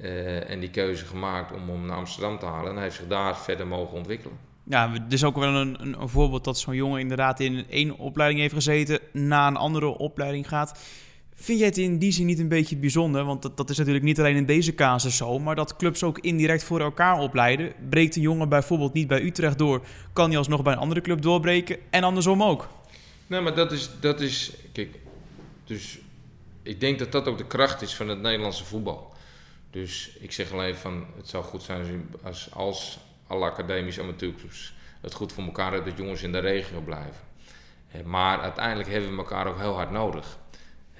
Uh, en die keuze gemaakt om hem naar Amsterdam te halen. En hij heeft zich daar verder mogen ontwikkelen. Ja, het is ook wel een, een, een voorbeeld dat zo'n jongen inderdaad in één opleiding heeft gezeten, na een andere opleiding gaat. Vind jij het in die zin niet een beetje bijzonder? Want dat, dat is natuurlijk niet alleen in deze casus zo, maar dat clubs ook indirect voor elkaar opleiden. Breekt een jongen bijvoorbeeld niet bij Utrecht door, kan hij alsnog bij een andere club doorbreken en andersom ook. Nee, maar dat is, dat is. Kijk, dus ik denk dat dat ook de kracht is van het Nederlandse voetbal. Dus ik zeg alleen van het zou goed zijn als, als alle academische amateurclubs het goed voor elkaar hebben dat jongens in de regio blijven. Eh, maar uiteindelijk hebben we elkaar ook heel hard nodig.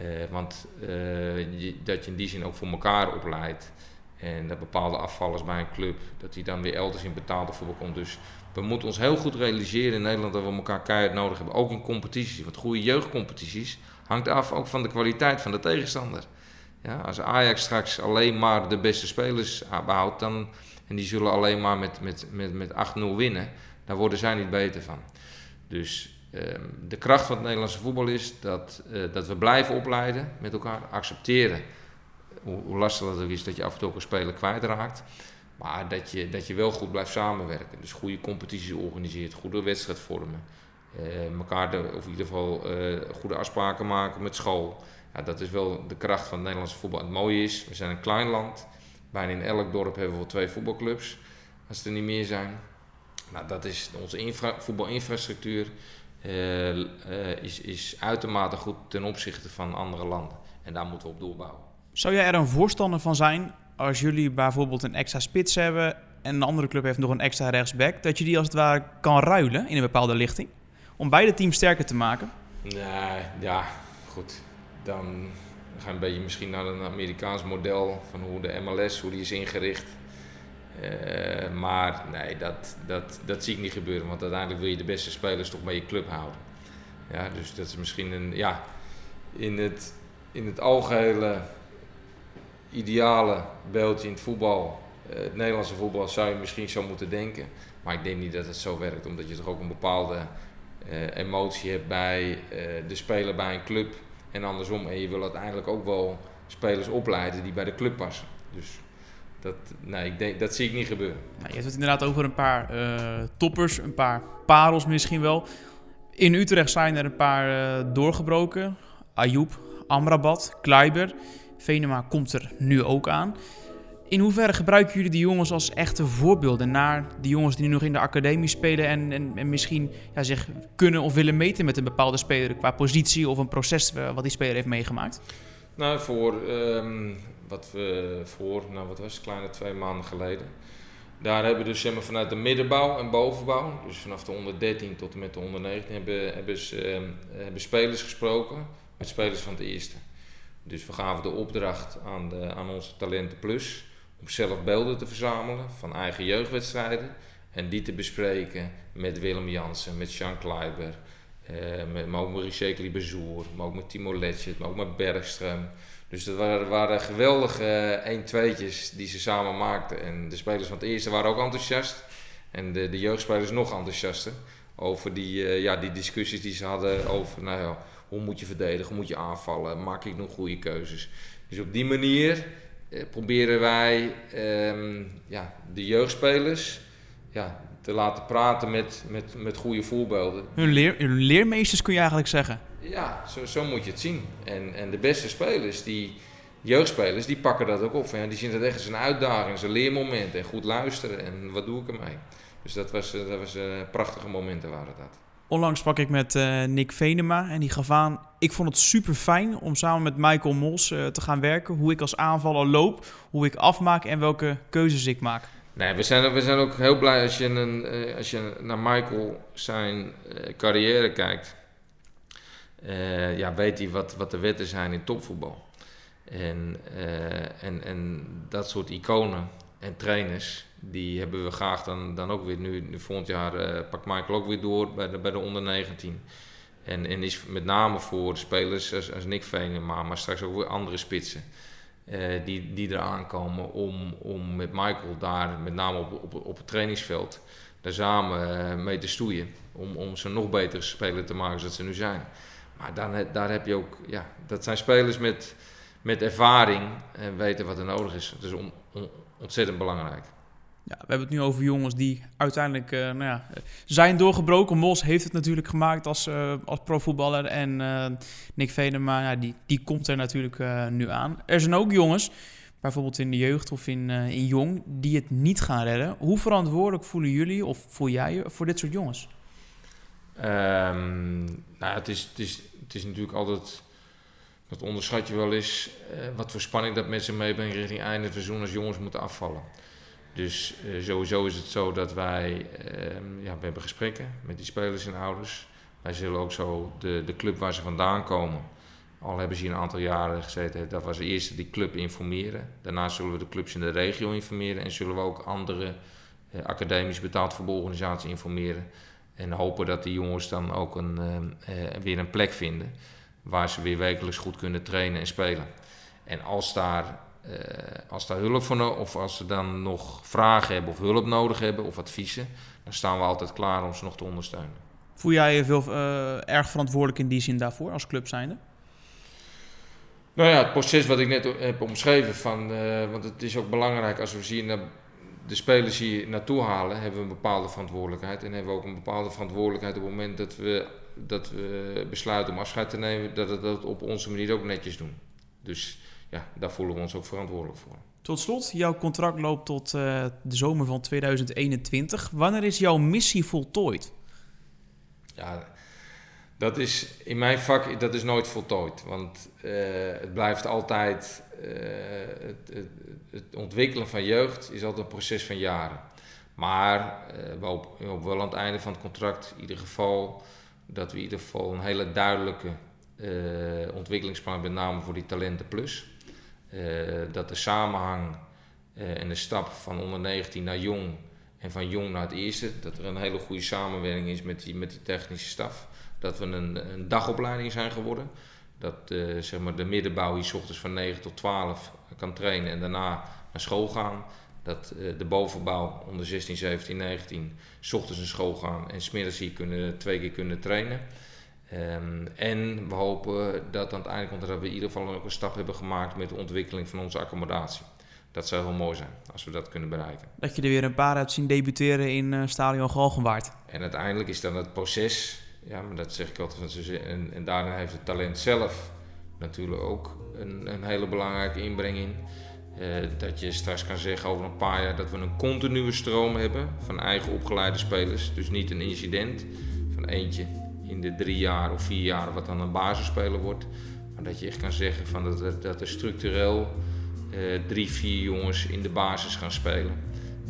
Uh, want uh, dat je in die zin ook voor elkaar opleidt. En dat bepaalde afvallers bij een club, dat die dan weer elders in betaalde voetbal komt. Dus we moeten ons heel goed realiseren in Nederland dat we elkaar keihard nodig hebben. Ook in competities. Want goede jeugdcompetities hangt af ook van de kwaliteit van de tegenstander. Ja, als Ajax straks alleen maar de beste spelers behoudt, dan, en die zullen alleen maar met, met, met, met 8-0 winnen, dan worden zij niet beter van. Dus ehm, de kracht van het Nederlandse voetbal is dat, dat we blijven opleiden met elkaar, accepteren hoe, hoe lastig dat ook is dat je af en toe ook een speler kwijtraakt. Maar dat je, dat je wel goed blijft samenwerken. Dus goede competities organiseert, goede wedstrijdvormen. Uh, elkaar de, of in ieder geval uh, goede afspraken maken met school. Ja, dat is wel de kracht van het Nederlandse voetbal. Het mooie is, we zijn een klein land. Bijna in elk dorp hebben we wel twee voetbalclubs. Als er niet meer zijn. Nou, dat is onze infra voetbalinfrastructuur. Uh, is, is uitermate goed ten opzichte van andere landen. En daar moeten we op doorbouwen. Zou jij er een voorstander van zijn als jullie bijvoorbeeld een extra spits hebben en een andere club heeft nog een extra rechtsback, dat je die als het ware kan ruilen in een bepaalde lichting? Om beide teams sterker te maken? Nee, ja, goed. Dan gaan we een beetje misschien naar een Amerikaans model van hoe de MLS, hoe die is ingericht. Uh, maar nee, dat, dat, dat zie ik niet gebeuren. Want uiteindelijk wil je de beste spelers toch bij je club houden. Ja, dus dat is misschien een, ja, in het, in het algehele ideale beeldje in het voetbal, uh, het Nederlandse voetbal, zou je misschien zo moeten denken. Maar ik denk niet dat het zo werkt, omdat je toch ook een bepaalde uh, emotie hebt bij uh, de speler bij een club en andersom. En je wil uiteindelijk ook wel spelers opleiden die bij de club passen. Dus dat, nee, ik denk, dat zie ik niet gebeuren. Nou, je hebt het inderdaad over een paar toppers, een paar parels misschien wel. In Utrecht zijn er een paar doorgebroken. Ayoub, Amrabat, Kleiber. Venema komt er nu ook aan. In hoeverre gebruiken jullie die jongens als echte voorbeelden naar die jongens die nu nog in de academie spelen en, en, en misschien ja, zich kunnen of willen meten met een bepaalde speler qua positie of een proces eh, wat die speler heeft meegemaakt? Nou, voor um, wat we voor, nou wat was het, kleine twee maanden geleden. Daar hebben we dus zeg vanuit de middenbouw en bovenbouw, dus vanaf de onder 13 tot en met de onder 19, hebben, hebben, ze, um, hebben spelers gesproken met spelers van het eerste. Dus we gaven de opdracht aan, de, aan onze Talenten Plus om zelf beelden te verzamelen van eigen jeugdwedstrijden. En die te bespreken met Willem Jansen, met Jean Kleiber, eh, met, maar ook met Bezoer, maar ook met Timo Letchet, maar ook met Bergström. Dus dat waren, waren geweldige 1-2'tjes die ze samen maakten. En de spelers van het eerste waren ook enthousiast. En de, de jeugdspelers nog enthousiaster over die, uh, ja, die discussies die ze hadden over nou ja, hoe moet je verdedigen, hoe moet je aanvallen, maak ik nog goede keuzes. Dus op die manier eh, proberen wij ehm, ja, de jeugdspelers ja, te laten praten met, met, met goede voorbeelden. Hun, leer, hun leermeesters kun je eigenlijk zeggen? Ja, zo, zo moet je het zien. En, en de beste spelers, die jeugdspelers, die pakken dat ook op. Ja, die zien dat echt als een uitdaging, als een leermoment. En goed luisteren en wat doe ik ermee. Dus dat was, eh, dat was uh, prachtige momenten waren dat. Onlangs sprak ik met uh, Nick Venema en die gaf aan... ik vond het super fijn om samen met Michael Mols uh, te gaan werken. Hoe ik als aanvaller loop, hoe ik afmaak en welke keuzes ik maak. Nee, we zijn, we zijn ook heel blij als je, een, als je naar Michael zijn carrière kijkt. ja, weet hij wat, wat de wetten zijn in topvoetbal. En, en, en dat soort iconen en trainers die hebben we graag dan, dan ook weer nu, volgend jaar uh, pakt Michael ook weer door bij de, bij de onder 19. En, en is met name voor spelers als, als Nick Venema, maar straks ook weer andere spitsen. Uh, die, die eraan komen om, om met Michael daar, met name op, op, het trainingsveld, daar samen uh, mee te stoeien. Om, om ze nog betere spelers te maken zoals ze nu zijn. Maar dan, daar heb je ook, ja, dat zijn spelers met, met ervaring en weten wat er nodig is. Dat is on, on, ontzettend belangrijk. Ja, we hebben het nu over jongens die uiteindelijk uh, nou ja, zijn doorgebroken. Mos heeft het natuurlijk gemaakt als, uh, als profvoetballer. En uh, Nick Venema, ja, die, die komt er natuurlijk nu aan. Er zijn ook jongens, bijvoorbeeld in de jeugd of in, in jong, die het niet gaan redden. Hoe verantwoordelijk voelen jullie of voel jij je voor dit soort jongens? Um, nou, het is, het, is, het is natuurlijk altijd... Dat onderschat je wel eens wat voor spanning dat met ze meebrengt richting einde van seizoen als jongens moeten afvallen. Dus uh, sowieso is het zo dat wij, uh, ja, we hebben gesprekken met die spelers en ouders. Wij zullen ook zo de, de club waar ze vandaan komen, al hebben ze hier een aantal jaren gezeten, dat was de eerste die club informeren. Daarna zullen we de clubs in de regio informeren en zullen we ook andere uh, academisch betaald voetbalorganisaties informeren. En hopen dat die jongens dan ook een, weer een plek vinden waar ze weer wekelijks goed kunnen trainen en spelen. En als daar als daar hulp voor nodig of als ze dan nog vragen hebben of hulp nodig hebben of adviezen, dan staan we altijd klaar om ze nog te ondersteunen. Voel jij je veel erg verantwoordelijk in die zin daarvoor als club zijnde? Nou ja, het proces wat ik net heb omschreven, van, want het is ook belangrijk als we zien dat de spelers hier naartoe halen, hebben we een bepaalde verantwoordelijkheid. En hebben we ook een bepaalde verantwoordelijkheid op het moment dat we, dat we besluiten om afscheid te nemen, dat we dat op onze manier ook netjes doen. Dus ja, daar voelen we ons ook verantwoordelijk voor. Tot slot, jouw contract loopt tot uh, de zomer van 2021. Wanneer is jouw missie voltooid? Ja, dat is in mijn vak dat is nooit voltooid. Want uh, het blijft altijd. Uh, het, het, het, ontwikkelen van jeugd is altijd een proces van jaren. Maar we hopen wel aan het einde van het contract in ieder geval dat we in ieder geval een hele duidelijke ontwikkelingsplan met name voor die talenten plus. Dat de samenhang en de stap van onder 19 naar jong en van jong naar het eerste, dat er een hele goede samenwerking is met die, met die technische staf dat we een, een dagopleiding zijn geworden. Dat uh, zeg maar de middenbouw hier s ochtends van 9 tot 12 kan trainen en daarna naar school gaan. Dat de bovenbouw onder 16, 17, 19 s ochtends naar school gaan en smiddags hier kunnen, twee keer kunnen trainen. Um, en we hopen dat aan het einde komt dat we in ieder geval ook een stap hebben gemaakt met de ontwikkeling van onze accommodatie. Dat zou heel mooi zijn als we dat kunnen bereiken. Dat je er weer een paar hebt zien debuteren in uh, Stadion Galgenwaard. En uiteindelijk is dan het proces ja, maar dat zeg ik altijd. En, en daarin heeft het talent zelf natuurlijk ook een, een hele belangrijke inbreng in. Uh, dat je straks kan zeggen over een paar jaar dat we een continue stroom hebben van eigen opgeleide spelers. Dus niet een incident van eentje in de drie jaar of vier jaar wat dan een basisspeler wordt. Maar dat je echt kan zeggen van dat, dat er structureel uh, drie, vier jongens in de basis gaan spelen.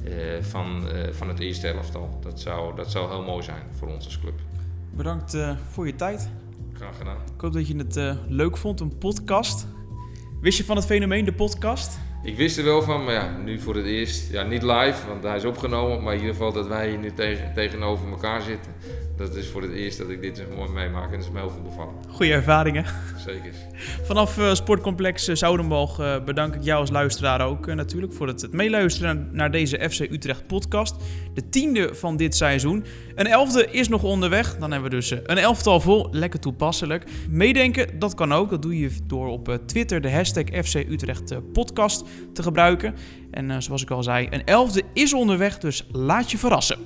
Uh, van, van het eerste elftal. Dat zou, dat zou heel mooi zijn voor ons als club. Bedankt voor je tijd. Graag gedaan. Ik hoop dat je het leuk vond, een podcast. Wist je van het fenomeen, de podcast? Ik wist er wel van, maar ja, nu voor het eerst. Ja, niet live, want hij is opgenomen. Maar in ieder geval dat wij hier nu tegen, tegenover elkaar zitten. Dat is voor het eerst dat ik dit zeg mooi meemaak. En dat is me heel veel bevallen. Goeie ervaringen. Zeker. Vanaf uh, Sportcomplex uh, Zoudenbalg uh, bedank ik jou als luisteraar ook natuurlijk voor het, het meeluisteren naar deze FC Utrecht podcast. De tiende van dit seizoen. Een elfde is nog onderweg. Dan hebben we dus een elftal vol. Lekker toepasselijk. Meedenken, dat kan ook. Dat doe je door op Twitter de hashtag FC Utrecht podcast te gebruiken. En zoals ik al zei, een elfde is onderweg. Dus laat je verrassen.